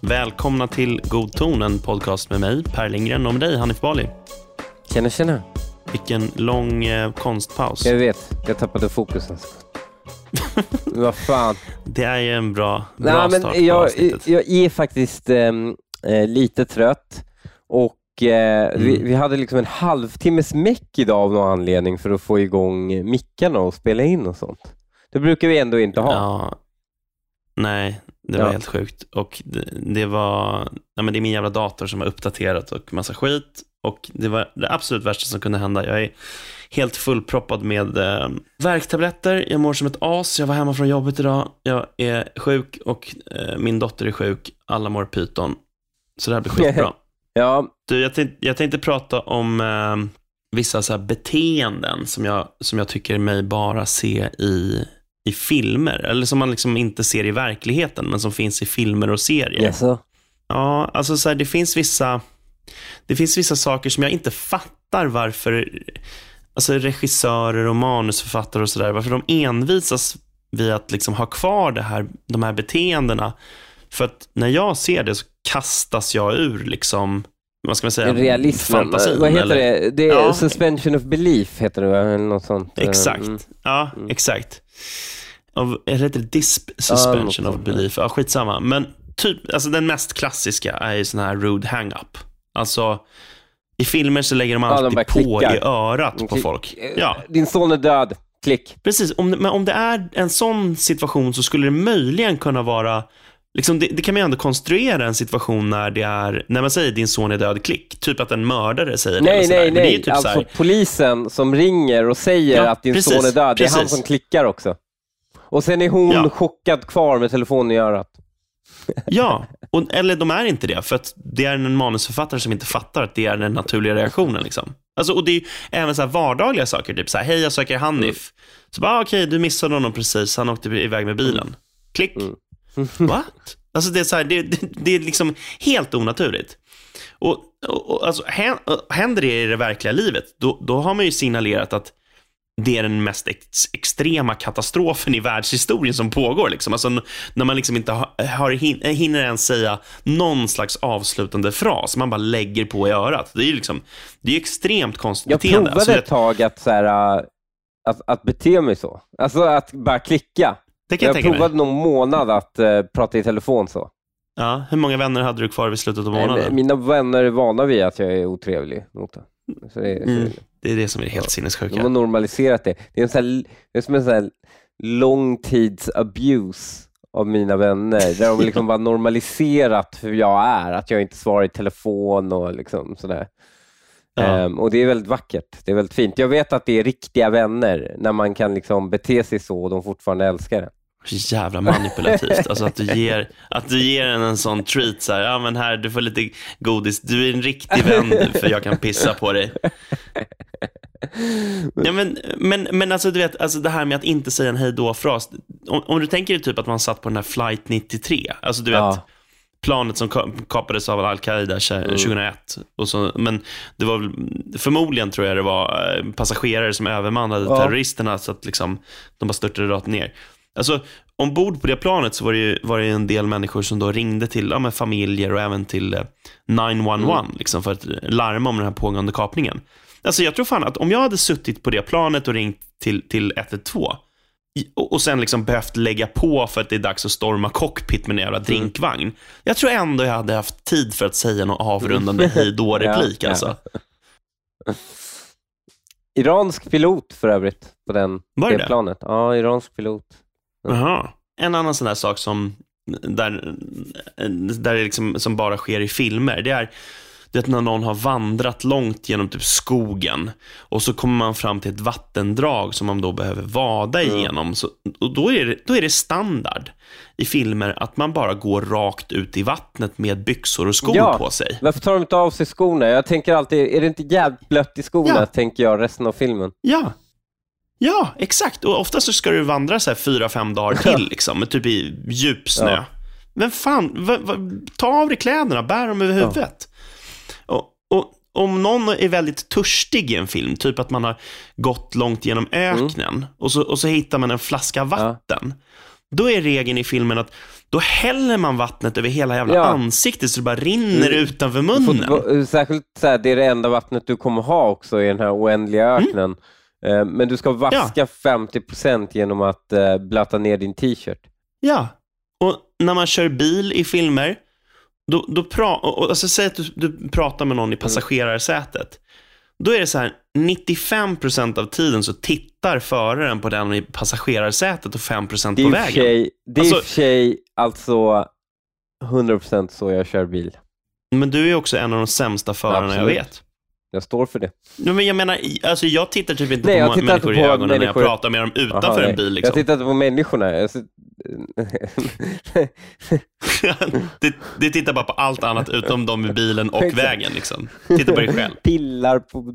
Välkomna till God ton, en podcast med mig, Per Lindgren, och med dig, Hanif Bali. Tjena, tjena. Vilken lång eh, konstpaus. Jag vet, jag tappade fokus en sekund. Vad fan. Det är ju en bra, bra Nej, start men på jag, avsnittet. jag är faktiskt ehm, eh, lite trött och eh, vi, Mm. vi hade liksom en halvtimmes meck idag av någon anledning för att få igång mickarna och spela in och sånt. Det brukar vi ändå inte ha. Ja. Nej, det var Ja. helt sjukt. Och det, det var, ja, men det är min jävla dator som har uppdaterat och massa skit. Och det var det absolut värsta som kunde hända. Jag är helt fullproppad med eh, värktabletter. Jag mår som ett as. Jag var hemma från jobbet idag. Jag är sjuk och eh, min dotter är sjuk. Alla mår pyton. Så det här blir skitbra. Ja, Du, jag, tänkte, jag tänkte prata om eh, vissa så beteenden som jag, som jag tycker mig bara se i, i filmer. Eller som man liksom inte ser i verkligheten, men som finns i filmer och serier. jaså? Ja, alltså så här, det finns vissa det finns vissa saker som jag inte fattar varför alltså regissörer och manusförfattare och sådär, varför de envisas vid att liksom ha kvar det här, de här beteendena. För att när jag ser det så kastas jag ur liksom, vad ska man säga, Realismen. fantasin. Vad heter eller- det? Det är Ja. suspension of belief heter det, eller något sånt. eh, Exakt. mm. Ja, Mm. exakt. Av, eller heter det disp, suspension of sånt, belief? Ja, skitsamma. Men typ, alltså den mest klassiska är ju sån här rude hang-up. Alltså, i filmer så lägger de Ja, de alltid på klickar. i örat på folk. Eh, Ja, Din son är död. Klick. precis. Om, men om det är en sån situation så skulle det möjligen kunna vara Liksom det, det kan man ju ändå konstruera en situation när det är, när man säger din son är död, klick. Typ att en mördare säger det. Nej, nej, det är ju nej. typ så alltså här, polisen som ringer och säger Ja, att din precis, son är död, det är han precis. som klickar också. Och sen är hon Ja. chockad kvar med telefonen i örat. Ja, och, eller de är inte det, för att det är en manusförfattare som inte fattar att det är den naturliga reaktionen. Liksom. Alltså, och det är även så här vardagliga saker, typ så här, hej jag söker Hanif. Så bara, ah, okej, du missade honom precis, han åkte iväg med bilen. Klick. Mm. What? Alltså det är, så här, det, det, det är liksom helt onaturligt. Och, och, alltså, hän- händer det i det verkliga livet, då, då har man ju signalerat att det är den mest ex extrema katastrofen i världshistorien som pågår. Liksom. Alltså, när man liksom inte har, har hin hinner ens säga någon slags avslutande fras. Man bara lägger på i örat. Det är liksom, det är extremt konstigt Jag beteende. provade Alltså, ett tag att, så här, äh, att, att bete mig så. Alltså att bara klicka. Det kan jag, Jag tänka mig. provade någon månad att äh, prata i telefon så. Ja, hur många vänner hade du kvar vid slutet av månaden? Mina vänner är vana vid att jag är otrevlig dem. Så det, så Mm. det- är det som är helt de har sinnessjuka. normaliserat det. Det är, en sån här, det är som en sån här långtids abuse av mina vänner, där de liksom bara normaliserat hur jag är, att jag inte svarar i telefon och liksom sådär. Ja. Ehm, och det är väldigt vackert, det är väldigt fint. Jag vet att det är riktiga vänner, när man kan liksom bete sig så och de fortfarande älskar en. Så jävla manipulativt. Alltså att du ger, att du ger en en sån treat. Så här, ja, men här, du får lite godis. Du är en riktig vän för jag kan pissa på dig. Ja, men, men, men alltså, du vet, alltså det här med att inte säga en hej då-fras. Om, om du tänker dig typ att man satt på den här flight 93. Alltså du vet, Ja. planet som ka- kapades av Al-Qaida tja- 2001. Och så, men det var väl, förmodligen tror jag det var eh, passagerare som övermannade Ja. terroristerna så att liksom, de bara störtade rakt ner. Alltså, ombord på det planet så var det ju, var det en del människor som då ringde till ja, familjer och även till eh, 911 liksom, för att larma om den här pågående kapningen. Alltså jag tror fan att om jag hade suttit på det planet och ringt till, till 112 i- och, och sen liksom behövt lägga på för att det är dags att storma cockpit med en jävla drinkvagn. Jag tror ändå jag hade haft tid för att säga någon avrundande hej då-replik. Ja, ja. alltså. Iransk pilot för övrigt, på den, Var det det? planet. Ja, iransk pilot. Jaha. En annan sån där sak som, där, där det liksom, som bara sker i filmer, det är det är när någon har vandrat långt genom typ skogen och så kommer man fram till ett vattendrag som man då behöver vada igenom. Så, och då, är det, då är det standard i filmer att man bara går rakt ut i vattnet med byxor och skor Ja. på sig. Varför tar de inte av sig skorna? Jag tänker alltid, är det inte jävligt blött i skorna, Ja. tänker jag resten av filmen. Ja. Ja, exakt. Och ofta så ska du vandra så här fyra, fem dagar till, liksom, typ i djup snö. Ja. Men fan, va, va, ta av dig kläderna, bär dem över huvudet. Och, och, om någon är väldigt törstig i en film, typ att man har gått långt genom öknen och, så, och så hittar man en flaska vatten. Då är regeln i filmen att då häller man vattnet över hela jävla Ja. ansiktet så det bara rinner Mm. utanför munnen. gå- Särskilt så här, det är det enda vattnet du kommer ha också i den här oändliga Mm. öknen. Eh, Men du ska vaska 50% genom att eh, blöta ner din t-shirt. Ja, och när man kör bil i filmer, då, då pra, och, alltså, säg att du, du pratar med någon i passagerarsätet. Då är det så här, 95% av tiden så tittar föraren på den i passagerarsätet och 5% Det är på vägen. sig, det är i och Alltså- för sig alltså 100% så jag kör bil. Men du är också en av de sämsta förarna jag Absolut. vet. Jag står för det. Ja, Men jag menar, alltså jag tittar typ inte Nej, jag på människor inte i på ögonen när människor- jag pratar med dem utanför Aha, en bil. Jag Liksom. tittar inte på människorna. Jag det, det tittar bara på allt annat utom de i bilen och vägen. Liksom. Titta på dig själv. Pillar på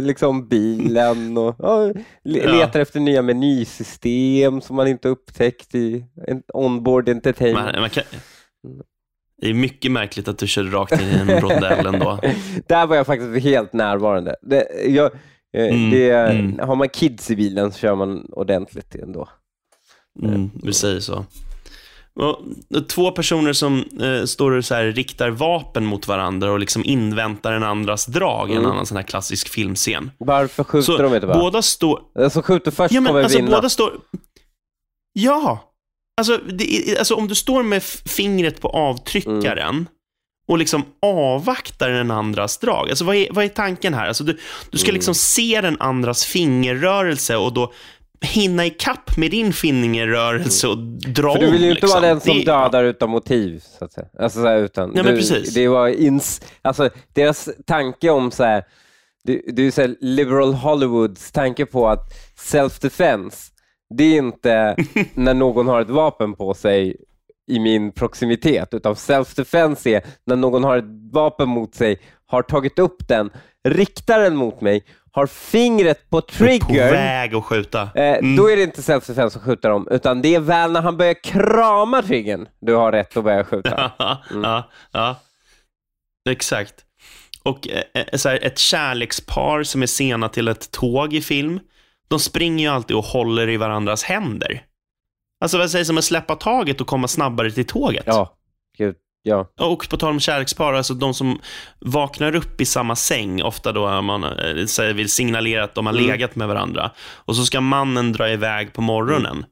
liksom bilen och ja, le- Ja. letar efter nya menysystem som man inte upptäckt i onboard entertainment. Man, man kan... Det är mycket märkligt att du körde rakt in i en rondell ändå. Där var jag faktiskt helt närvarande. Det, jag, eh, Mm, det, mm. Har man kids i bilen så kör man ordentligt ändå. Mm, vi säger så. Och, två personer som eh, står och så här, riktar vapen mot varandra och liksom inväntar en andras drag, en Mm. annan sån här klassisk filmscen. Varför skjuter Så de inte bara? båda står... Den som skjuter först Ja, men kommer alltså vinna. båda står... Ja! Alltså, det, alltså om du står med fingret på avtryckaren Mm. och liksom avvaktar den andras drag. Alltså vad är, vad är tanken här? Alltså du, du ska Mm. liksom se den andras fingerrörelse och då hinna ikapp med din fingerrörelse och dra För du vill ju om, inte liksom. vara den som Det- dödar utan motiv, så att säga. Alltså, så här, utan, men du, precis. Det var ins, alltså, deras tanke om så här, det, det är så här, liberal Hollywoods tanke på att self-defense, det är inte när någon har ett vapen på sig i min proximitet, utan self-defense är när någon har ett vapen mot sig, har tagit upp den, riktar den mot mig, har fingret på På triggern, väg att skjuta. Eh, Mm. Då är det inte self-defense som skjuter dem, utan det är väl när han börjar krama triggern du har rätt att börja skjuta. ja, ja. Exakt. Och eh, eh, så här, ett kärlekspar som är sena till ett tåg i film, de springer ju alltid och håller i varandras händer. Alltså vad sägs om att släppa taget och komma snabbare till tåget? Ja, gud, ja. Och på tal om kärlekspar, alltså de som vaknar upp i samma säng, ofta då man eh, vill signalera att de har Mm. legat med varandra, och så ska mannen dra iväg på morgonen.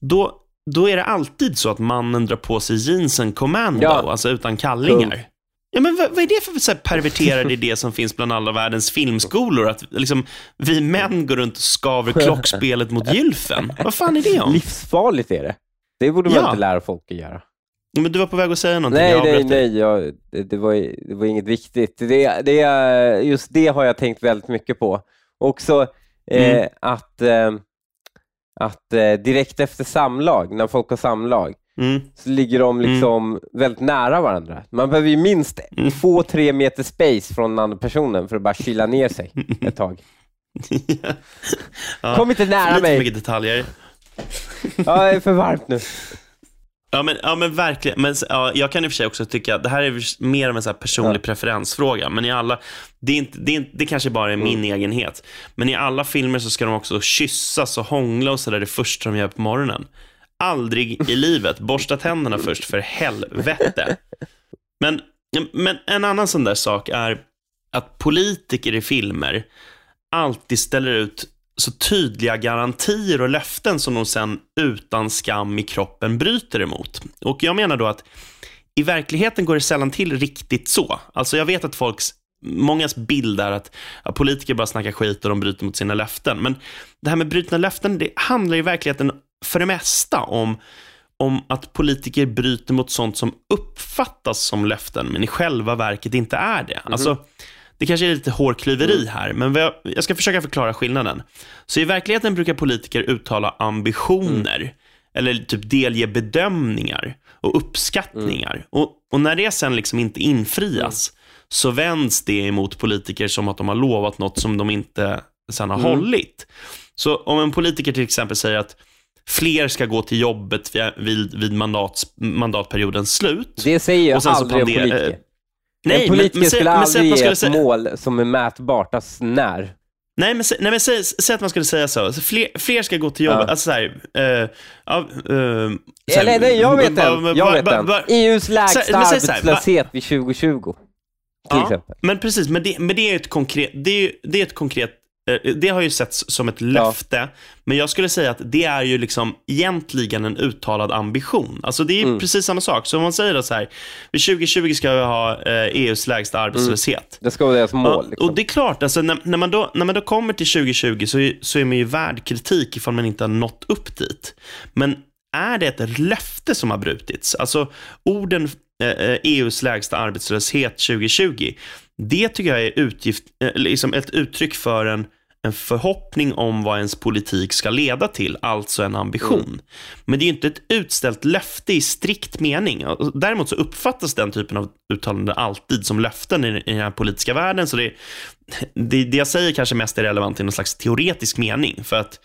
Då, då är det alltid så att mannen drar på sig jeansen commando, Ja. alltså utan kallingar. Ja, men vad, vad är det för så här perverterad idé som finns bland alla världens filmskolor? Att liksom, vi män går runt och skaver klockspelet mot gylfen. Vad fan är det om? Livsfarligt är det. Det borde man Ja. inte lära folk att göra. Men du var på väg att säga någonting. Nej, nej, nej. Jag, det, det, var, det var inget viktigt. Det, det, just det har jag tänkt väldigt mycket på. Också eh, Mm. att, eh, att eh, direkt efter samlag, när folk har samlag, Mm. så ligger de liksom väldigt nära varandra. Man behöver ju minst Mm. två, tre meter space från den andra personen för att bara kyla ner sig ett tag. ja. Kom inte nära Lite mig! mycket detaljer. Ja, det är för varmt nu. Ja men, ja, men verkligen. Men, ja, jag kan i och för sig också tycka, det här är mer av en så personlig Ja. preferensfråga, men i alla, det, är inte, det, är inte, det kanske bara är min Mm. egenhet, men i alla filmer så ska de också kyssas och hångla och sådär det första de gör på morgonen. Aldrig i livet. Borsta tänderna först, för helvete. Men, men en annan sån där sak är att politiker i filmer alltid ställer ut så tydliga garantier och löften som de sen utan skam i kroppen bryter emot. Och jag menar då att i verkligheten går det sällan till riktigt så. Alltså jag vet att folks, mångas bild är att ja, politiker bara snackar skit och de bryter mot sina löften. Men det här med brutna löften, det handlar i verkligheten för det mesta om om att politiker bryter mot sånt som uppfattas som löften, men i själva verket inte är det. Alltså, det kanske är lite hårklyveri här, men jag, jag ska försöka förklara skillnaden. Så i verkligheten brukar politiker uttala ambitioner, eller typ delge bedömningar och uppskattningar. Och, och när det sen liksom inte infrias, så vänds det emot politiker som att de har lovat något som de inte sen har hållit. Så om en politiker till exempel säger att fler ska gå till jobbet vid, vid, mandats, mandatperiodens slut. Det säger ju Och sen så aldrig en politiker. Nej, en politiker men, skulle men, aldrig ge ett säga... mål som är mätbart, alltså när. Nej, men, nej, men säg, säg att man skulle säga så. fler, fler ska gå till jobbet. Ja. Alltså så här, uh, uh, så Eller nej, jag vet en. Jag vet en. EUs lägsta så, arbetslöshet vid 2020. Till ja, exempel. Men precis, men det, men det är ett konkret, det är, det är ett konkret Eh, det har ju setts som ett löfte, ja. men jag skulle säga att det är ju liksom egentligen en uttalad ambition. Alltså det är mm. precis samma sak. Så om man säger då så här, vid 2020 ska vi ha EUs eh, e lägsta arbetslöshet. Mm. Det ska vara deras mål. Liksom. Och det är klart, alltså, när, när, man då, när man då kommer till 2020 så är, så är man ju värd kritik ifall man inte har nått upp dit. Men är det ett löfte som har brutits? Alltså orden eh, EUs lägsta arbetslöshet 2020, det tycker jag är utgift, liksom ett uttryck för en en förhoppning om vad ens politik ska leda till, alltså en ambition. Mm. Men det är inte ett utställt löfte i strikt mening. Däremot så uppfattas den typen av uttalanden alltid som löften i, den här politiska världen. Så det, det, det jag säger kanske mest är relevant i någon slags teoretisk mening. För att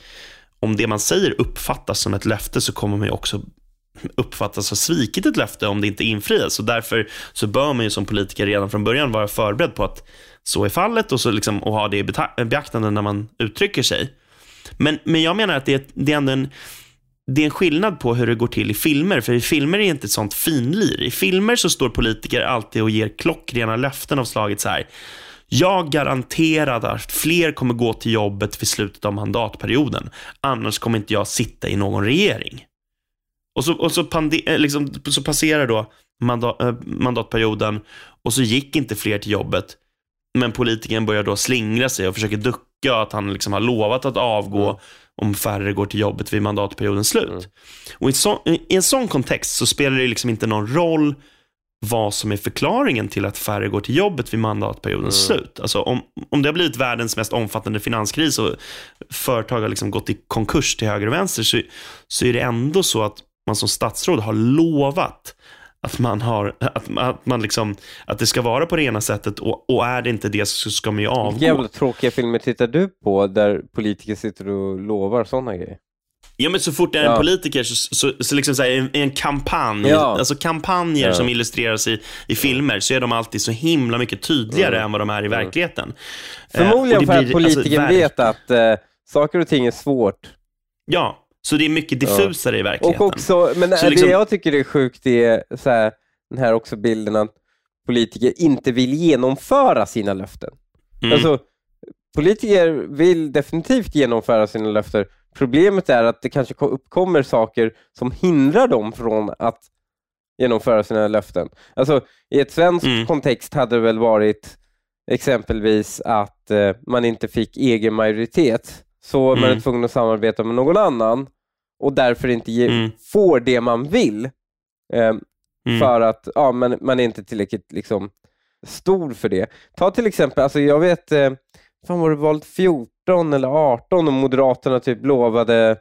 om det man säger uppfattas som ett löfte så kommer man ju också uppfattas ha svikit ett löfte om det inte infrias. Så därför så bör man ju som politiker redan från början vara förberedd på att så är fallet och, så liksom, och ha det i beaktande när man uttrycker sig. Men, men jag menar att det, det är ändå en, det är en skillnad på hur det går till i filmer, för i filmer är det inte ett sånt finlir. I filmer så står politiker alltid och ger klockrena löften av slaget så här. Jag garanterar att fler kommer gå till jobbet vid slutet av mandatperioden. Annars kommer inte jag sitta i någon regering. Och så, och så, eh, liksom, så passerar då mandat, eh, mandatperioden och så gick inte fler till jobbet. Men politikern börjar då slingra sig och försöker ducka att han liksom har lovat att avgå mm. om färre går till jobbet vid mandatperiodens slut. Mm. Och i, så, i, en sån kontext så spelar det liksom inte någon roll vad som är förklaringen till att färre går till jobbet vid mandatperiodens mm. slut. Alltså om, om det har blivit världens mest omfattande finanskris och företag har liksom gått i konkurs till höger och vänster så, så är det ändå så att man som statsråd har lovat att man har, att, att, man liksom, att det ska vara på det ena sättet och, och är det inte det så ska man ju avgå. Vilka jävla tråkiga filmer tittar du på där politiker sitter och lovar sådana grejer? Ja men så fort det är en ja. politiker så, så, så liksom så här, en, en kampanj, ja. alltså kampanjer ja. som illustreras i, i filmer så är de alltid så himla mycket tydligare mm. än vad de är i mm. verkligheten. Förmodligen eh, för att politikern alltså, vet att eh, saker och ting är svårt. Ja, så det är mycket diffusare ja. i verkligheten. Och också, men så det liksom... jag tycker är sjukt är så här, den här också bilden att politiker inte vill genomföra sina löften. Mm. Alltså, politiker vill definitivt genomföra sina löften. Problemet är att det kanske uppkommer saker som hindrar dem från att genomföra sina löften. Alltså, I ett svensk mm. kontext hade det väl varit exempelvis att eh, man inte fick egen majoritet så mm. man är tvungen att samarbeta med någon annan och därför inte ge, mm. får det man vill. Eh, mm. För att ja, man, man är inte tillräckligt liksom, stor för det. Ta till exempel, alltså jag vet, eh, fan var det valt 14 eller 18 och Moderaterna typ lovade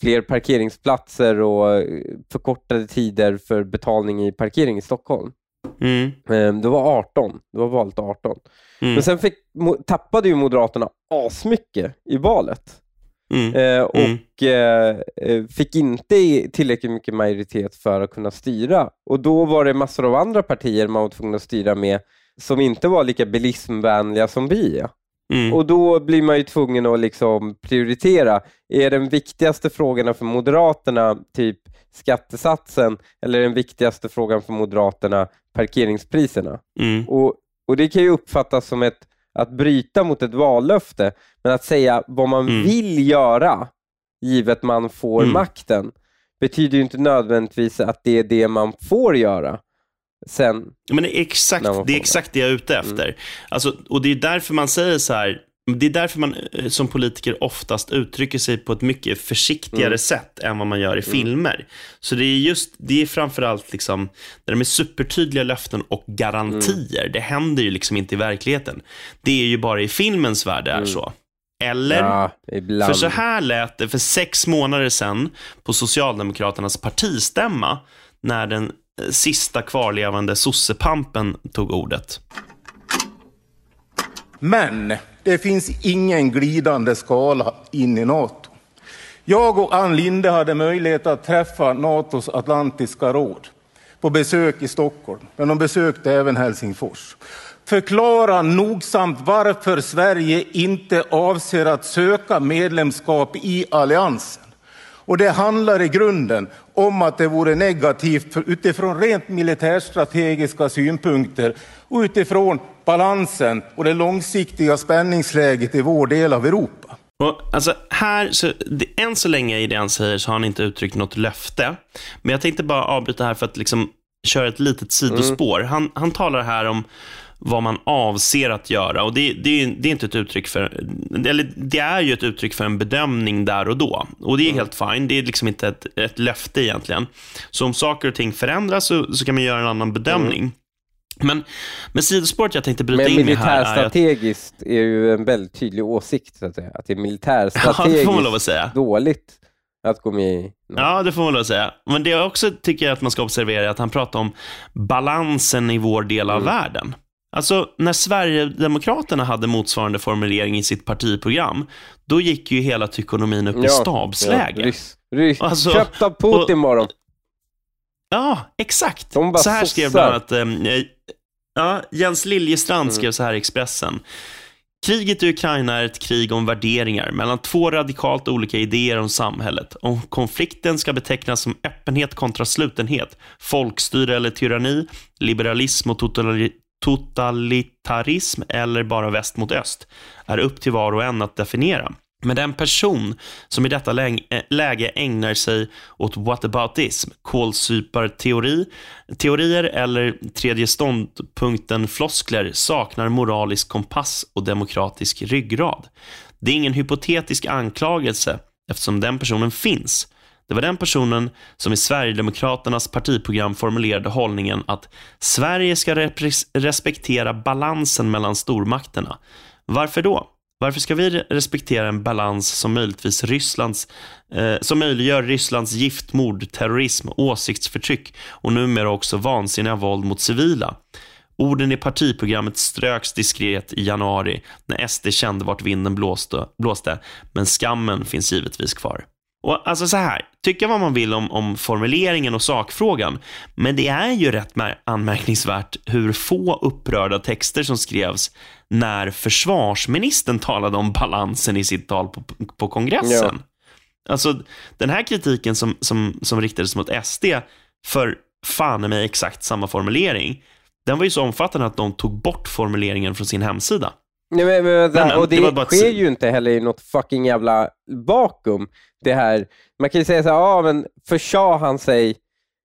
fler parkeringsplatser och eh, förkortade tider för betalning i parkering i Stockholm. Mm. Eh, det var 18, det var valt 18. Mm. Men sen fick, tappade ju Moderaterna asmycket i valet. Mm. Eh, mm. och mm. eh, fick inte tillräckligt mycket majoritet för att kunna styra. Och då var det massor av andra partier man var tvungen att styra med som inte var lika bilismvänliga som vi är. Mm. Och då blir man ju tvungen att liksom prioritera. Är den viktigaste frågan för Moderaterna typ skattesatsen eller är den viktigaste frågan för Moderaterna parkeringspriserna? Mm. Och, och Det kan ju uppfattas som ett att bryta mot ett vallöfte, men att säga vad man mm. vill göra, givet man får mm. makten, betyder ju inte nödvändigtvis att det är det man får göra. Sen, men det är exakt det, är exakt det jag är ute efter. Mm. Alltså, och Det är därför man säger så här, det är därför man eh, som politiker oftast uttrycker sig på ett mycket försiktigare mm. sätt än vad man gör i mm. filmer. Så det är just, det är framförallt liksom, där de är supertydliga löften och garantier. Mm. Det händer ju liksom inte i verkligheten. Det är ju bara i filmens värld det är mm. så. Eller? Ja, för så här lät det för sex månader sedan på Socialdemokraternas partistämma när den eh, sista kvarlevande sossepampen tog ordet. Men det finns ingen glidande skala in i Nato. Jag och Ann Linde hade möjlighet att träffa Natos Atlantiska råd. på besök i Stockholm, men de besökte även Helsingfors. Förklara nogsamt varför Sverige inte avser att söka medlemskap i alliansen. Och det handlar i grunden om att det vore negativt för, utifrån rent militärstrategiska synpunkter och utifrån balansen och det långsiktiga spänningsläget i vår del av Europa. Och, alltså, här, så, det, än så länge i det han säger så har han inte uttryckt något löfte. Men jag tänkte bara avbryta här för att liksom köra ett litet sidospår. Mm. Han, han talar här om vad man avser att göra. Och det, det, det, är inte ett uttryck för, eller det är ju ett uttryck för en bedömning där och då. Och det är mm. helt fine. Det är liksom inte ett, ett löfte egentligen. Så om saker och ting förändras så, så kan man göra en annan bedömning. Mm. Men, men sidospåret jag tänkte bryta men in med här är militärstrategiskt är ju en väldigt tydlig åsikt, så att, säga. att det är militärstrategiskt ja, att dåligt att gå med i. Ja, det får man att säga. Men det jag också tycker att man ska observera är att han pratar om balansen i vår del av mm. världen. Alltså, när Sverigedemokraterna hade motsvarande formulering i sitt partiprogram, då gick ju hela tyckonomin upp ja, i stabsläge. Ja, rys, rys. Alltså, Köpt av Putin bara. Ja, exakt. så här skrev bland annat eh, ja, Jens Liljestrand mm. skrev så här i Expressen. Kriget i Ukraina är ett krig om värderingar mellan två radikalt olika idéer om samhället. Om konflikten ska betecknas som öppenhet kontra slutenhet, folkstyre eller tyranni, liberalism och totalitarism eller bara väst mot öst är upp till var och en att definiera. Men den person som i detta eh, läge ägnar sig åt whataboutism, kolsyparteori, teorier eller tredje ståndpunkten-floskler saknar moralisk kompass och demokratisk ryggrad. Det är ingen hypotetisk anklagelse eftersom den personen finns. Det var den personen som i Sverigedemokraternas partiprogram formulerade hållningen att Sverige ska respektera balansen mellan stormakterna. Varför då? Varför ska vi respektera en balans som möjligtvis Rysslands, eh, som möjliggör Rysslands giftmord, terrorism, åsiktsförtryck och numera också vansinniga våld mot civila? Orden i partiprogrammet ströks diskret i januari när SD kände vart vinden blåste, blåste men skammen finns givetvis kvar. Och alltså så här, tycka vad man vill om, om formuleringen och sakfrågan, men det är ju rätt anmärkningsvärt hur få upprörda texter som skrevs när försvarsministern talade om balansen i sitt tal på, på kongressen. Ja. Alltså, den här kritiken som, som, som riktades mot SD för fan mig exakt samma formulering, den var ju så omfattande att de tog bort formuleringen från sin hemsida. Nej, men, men, men, och det, det sker ju inte heller i något fucking jävla vakuum. Det här. Man kan ju säga så här, ja men försade han sig?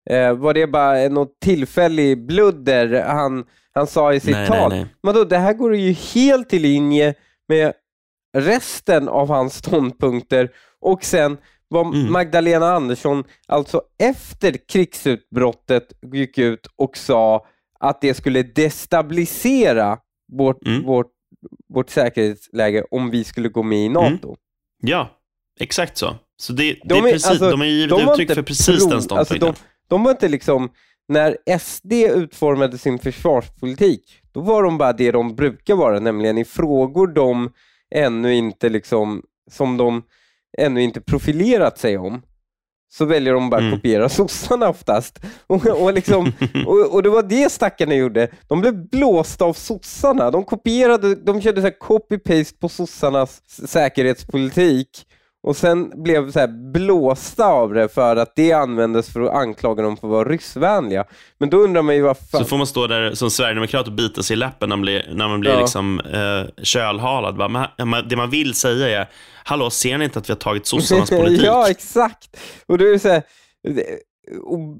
Eh, var det bara något tillfällig bludder han, han sa i sitt nej, tal? Nej, nej. Men då, det här går ju helt i linje med resten av hans ståndpunkter och sen vad mm. Magdalena Andersson, alltså efter krigsutbrottet, gick ut och sa att det skulle destabilisera vårt, mm. vårt vårt säkerhetsläge om vi skulle gå med i mm. NATO. Mm. Ja, exakt så. Så det, de, det är precis, alltså, de har givit de uttryck för precis pro, den ståndpunkten. Alltså de, de var inte liksom, när SD utformade sin försvarspolitik, då var de bara det de brukar vara, nämligen i frågor de ännu inte liksom, som de ännu inte profilerat sig om, så väljer de bara mm. kopiera sossarna oftast. Och, och, liksom, och, och, det var det stackarna gjorde. De blev blåsta av sossarna. De kopierade, de körde så copy-paste på sossarnas säkerhetspolitik och sen blev så blåsta av det för att det användes för att anklaga dem för att vara ryssvänliga. Men då undrar man ju varför... Så får man stå där som sverigedemokrat och bita sig i läppen när man blir, när man blir ja. liksom, eh, kölhalad. det man vill säga är, hallå, ser ni inte att vi har tagit sossarnas politik? ja, exakt. Och du är så här,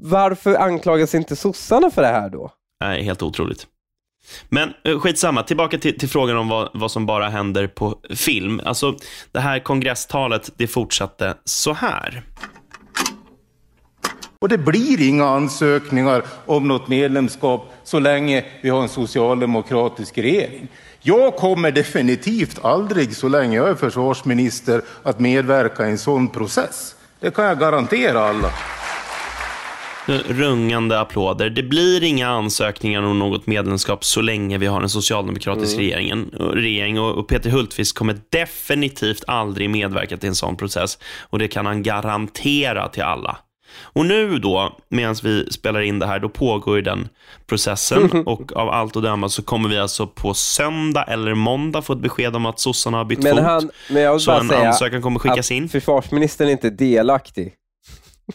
varför anklagas inte sossarna för det här då? Nej, helt otroligt. Men eh, skitsamma, tillbaka till, till frågan om vad, vad som bara händer på film. Alltså, det här kongresstalet, det fortsatte så här. Och det blir inga ansökningar om något medlemskap så länge vi har en socialdemokratisk regering. Jag kommer definitivt aldrig, så länge jag är försvarsminister, att medverka i en sån process. Det kan jag garantera alla rungande applåder. Det blir inga ansökningar om något medlemskap så länge vi har en socialdemokratisk mm. regeringen, regering. Och Peter Hultqvist kommer definitivt aldrig medverka till en sån process. Och det kan han garantera till alla. Och nu då, medan vi spelar in det här, då pågår den processen och av allt att döma så kommer vi alltså på söndag eller måndag få ett besked om att sossarna har bytt Men, fot. han, men jag vill så bara en säga ansökan kommer skickas att in. försvarsministern är inte delaktig.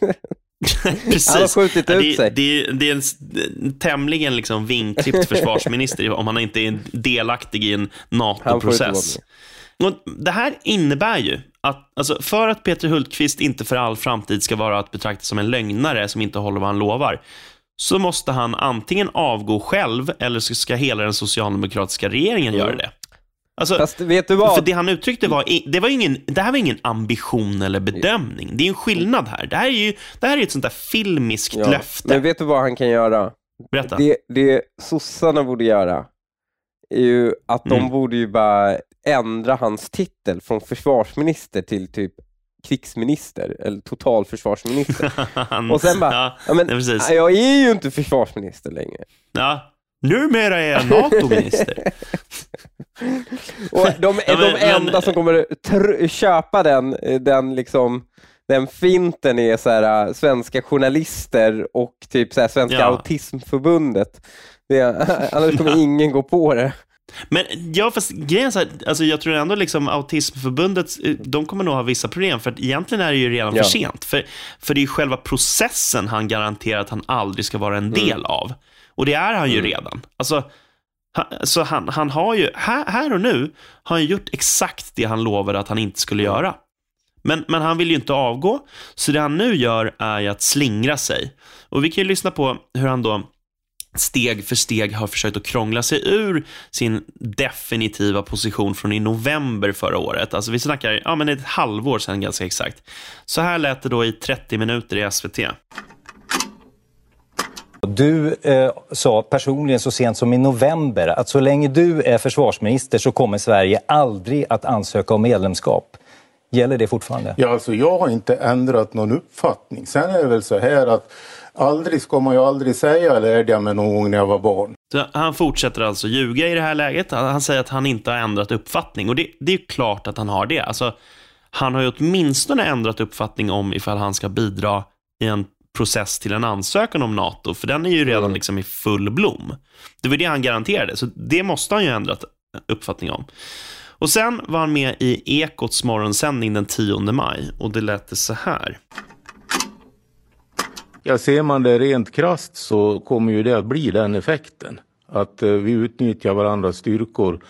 Precis. Han har skjutit ut det, sig. Det, det är en tämligen liksom vinklippt försvarsminister om han inte är delaktig i en NATO-process. Det här innebär ju att alltså, för att Peter Hultqvist inte för all framtid ska vara att betrakta som en lögnare som inte håller vad han lovar, så måste han antingen avgå själv eller så ska hela den socialdemokratiska regeringen göra det. Alltså, Fast vet du vad? för det han uttryckte var, det, var ingen, det här var ingen ambition eller bedömning. Det är en skillnad här. Det här är ju det här är ett sånt där filmiskt Ja, löfte. Men vet du vad han kan göra? Berätta. Det, det sossarna borde göra är ju att de Mm. borde ju bara ändra hans titel från försvarsminister till typ krigsminister eller totalförsvarsminister. Och sen bara, ja, men, ja, precis. "Nej, jag är ju inte försvarsminister längre. Ja. Numera är jag NATO-minister. Och de är Ja, men- de enda men- som kommer tr- köpa den, den liksom den finten är så här, äh, svenska journalister och typ så här, Svenska Ja. autismförbundet. Det annars kommer ingen gå på det. Men ja, fast grejen så här, alltså jag tror ändå liksom Autismförbundet, eh, de kommer nog ha vissa problem, för egentligen är det ju redan Ja. för sent. För, för det är själva processen han garanterar att han aldrig ska vara en Mm. del av. Och det är han ju redan. Alltså, han, så han, han har ju, här, här och nu, har han gjort exakt det han lovade att han inte skulle göra. Men, men han vill ju inte avgå, så det han nu gör är ju att slingra sig. Och vi kan ju lyssna på hur han då steg för steg har försökt att krångla sig ur sin definitiva position från i november förra året. Alltså vi snackar ja, men ett halvår sedan ganska exakt. Så här lät det då i 30 minuter i SVT. Du eh, sa personligen så sent som i november att så länge du är försvarsminister så kommer Sverige aldrig att ansöka om medlemskap. Gäller det fortfarande? Ja, alltså jag har inte ändrat någon uppfattning. Sen är det väl så här att aldrig ska man ju aldrig säga, lärde jag mig någon gång när jag var barn. Så han fortsätter alltså ljuga i det här läget. Han säger att han inte har ändrat uppfattning. Och det, det är ju klart att han har det. Alltså, han har ju åtminstone ändrat uppfattning om ifall han ska bidra i en process till en ansökan om NATO, för den är ju redan liksom i full blom. Det var det han garanterade, så det måste han ju ha ändrat uppfattning om. Och sen var han med i Ekots morgonsändning den 10 maj och det lät det så här. Ja, ser man det rent krasst så kommer ju det att bli den effekten. Att eh, vi utnyttjar varandras styrkor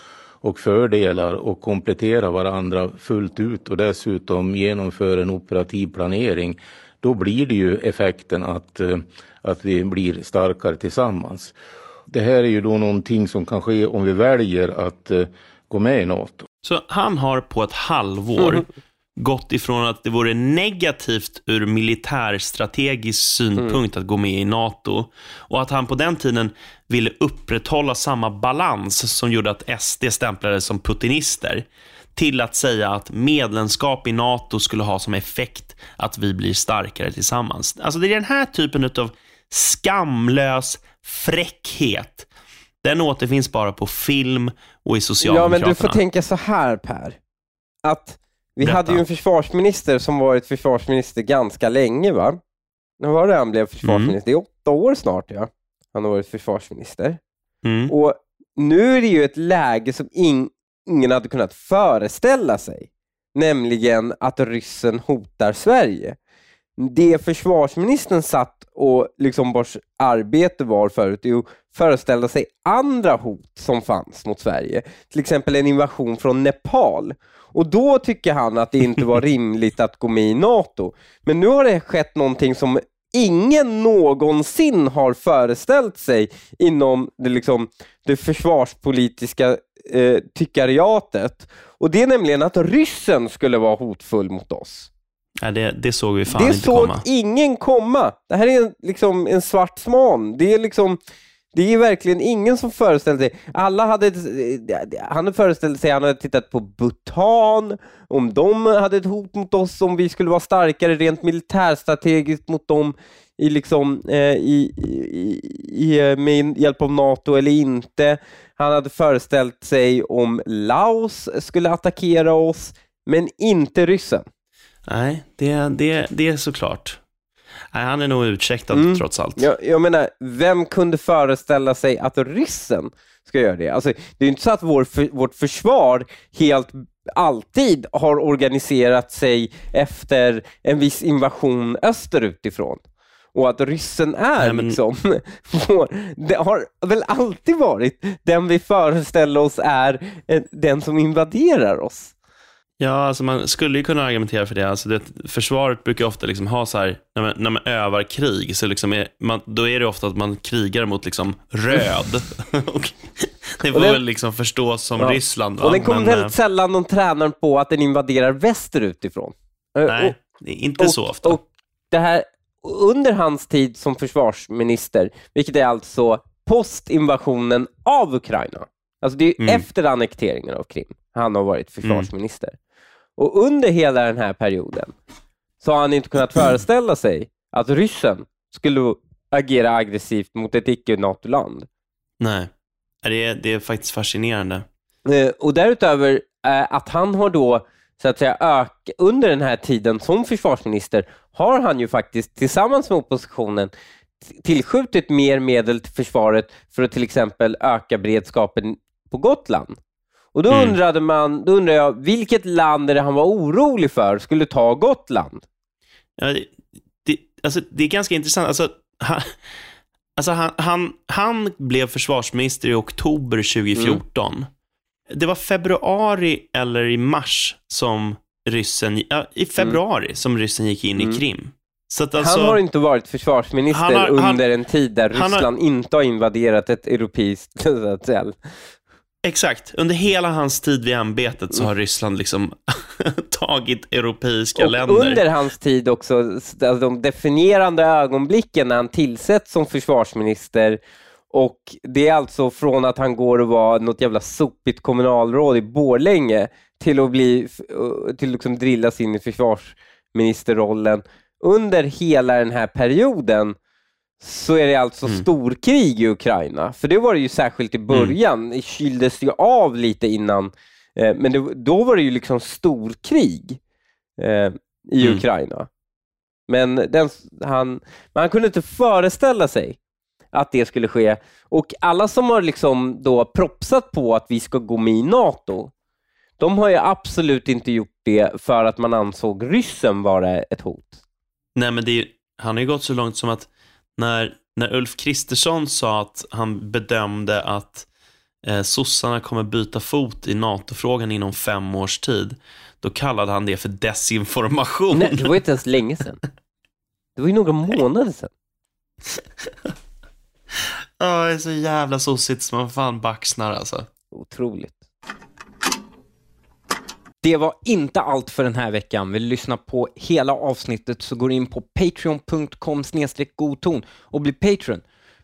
och fördelar och kompletterar varandra fullt ut och dessutom genomför en operativ planering. Då blir det ju effekten att, eh, att vi blir starkare tillsammans. Det här är ju då någonting som kan ske om vi väljer att eh, gå med i NATO. Så han har på ett halvår gått ifrån att det vore negativt ur militärstrategisk synpunkt att gå med i NATO och att han på den tiden ville upprätthålla samma balans som gjorde att SD stämplades som putinister till att säga att medlemskap i NATO skulle ha som effekt att vi blir starkare tillsammans. Alltså det är den här typen av skamlös fräckhet. Den återfinns bara på film och i Ja, Socialdemokraterna. men du får tänka så här Per. Att vi Berätta. hade ju en försvarsminister som varit försvarsminister ganska länge va? När var det han blev försvarsminister? Det är åtta år snart ja. Han har varit försvarsminister. Mm. Och nu är det ju ett läge som in, ingen hade kunnat föreställa sig. Nämligen att ryssen hotar Sverige. Det försvarsministern satt och liksom vars arbete var förut är att föreställa sig andra hot som fanns mot Sverige. Till exempel en invasion från Nepal. Och då tycker han att det inte var rimligt att gå med i NATO. Men nu har det skett någonting som ingen någonsin har föreställt sig inom det, liksom, det försvarspolitiska eh, tyckariatet. Och det är nämligen att ryssen skulle vara hotfull mot oss. Nej, det, det såg vi fan det inte såg komma. ingen komma. Det här är en, liksom en svart svan. Det är liksom det är verkligen ingen som föreställde sig. Alla hade, han hade föreställt sig, han hade tittat på Bhutan, om de hade ett hot mot oss, om vi skulle vara starkare rent militärstrategiskt mot dem i liksom, eh, i, i, i, eh, med hjälp av NATO eller inte. Han hade föreställt sig om Laos skulle attackera oss, men inte ryssen. Nej, det, det, det är såklart. Nej, han är nog ursäktad Mm. trots allt. Jag, jag menar, vem kunde föreställa sig att ryssen ska göra det? Alltså, det är ju inte så att vår för, vårt försvar helt alltid har organiserat sig efter en viss invasion österut ifrån. Och att ryssen är Nej, liksom, vår, det har väl alltid varit den vi föreställer oss är eh, den som invaderar oss. Ja, alltså man skulle ju kunna argumentera för det. Alltså det försvaret brukar ofta liksom ha så här, när man, när man övar krig, så liksom är man, då är det ofta att man krigar mot liksom röd. och det får den- väl liksom förstås som Ja. Ryssland. Och va? den kommer Men, väldigt eh, sällan någon tränare på att den invaderar västerut ifrån. Eh, Nej, och- inte så ofta. Och det här, under hans tid som försvarsminister, vilket är alltså postinvasionen av Ukraina, alltså det är Mm. efter annekteringen av Krim, han har varit försvarsminister. Och under hela den här perioden så har han inte kunnat föreställa sig att ryssen skulle agera aggressivt mot ett icke-NATO-land. Nej, det är, det är faktiskt fascinerande. Eh, Och därutöver eh, att han har då så att säga ök, under den här tiden som försvarsminister har han ju faktiskt tillsammans med oppositionen tillskjutit mer medel till försvaret för att till exempel öka beredskapen på Gotland. Och då Mm. undrade man, då undrar jag, vilket land är det han var orolig för skulle ta Gotland? Ja, det, alltså, det är ganska intressant. Alltså, han, alltså, han, han, han blev försvarsminister i oktober 2014. Det var februari eller i mars som ryssen, ja, i februari som ryssen gick in Mm. i Krim. Alltså, han har inte varit försvarsminister Han har- han- under en tid där han har- Ryssland inte har invaderat ett europeiskt säga. Exakt. Under hela hans tid vid ämbetet så har Ryssland liksom tagit europeiska Och länder. under hans tid också, alltså de definierande ögonblicken när han tillsätts som försvarsminister och det är alltså från att han går och var något jävla sopigt kommunalråd i Borlänge till att bli, till liksom drillas in i försvarsministerrollen. Under hela den här perioden så är det alltså Mm. storkrig i Ukraina. För det var det ju särskilt i början, det kyldes ju av lite innan, eh, men det, då var det ju liksom storkrig eh, i Mm. Ukraina. Men, den, han, men han kunde inte föreställa sig att det skulle ske. Och alla som har liksom då propsat på att vi ska gå med i NATO, de har ju absolut inte gjort det för att man ansåg ryssen vara ett hot. Nej, men ju- han har ju gått så långt som att när, när Ulf Kristersson sa att han bedömde att eh, sossarna kommer byta fot i NATO-frågan inom fem års tid, då kallade han det för desinformation. Nej, det var inte ens länge sedan. Det var ju några månader sedan. Ja, det är så jävla sossigt som man fan baxnar alltså. Otroligt. Det var inte allt för den här veckan. Vill du lyssna på hela avsnittet så går du in på patreon.com godton och bli Patreon.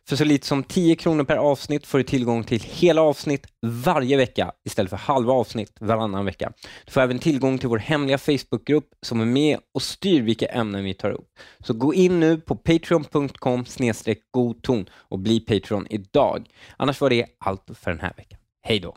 För så lite som 10 kronor per avsnitt får du tillgång till hela avsnitt varje vecka istället för halva avsnitt varannan vecka. Du får även tillgång till vår hemliga Facebookgrupp som är med och styr vilka ämnen vi tar upp. Så gå in nu på patreon.com godton och bli Patreon idag. Annars var det allt för den här veckan. Hej då!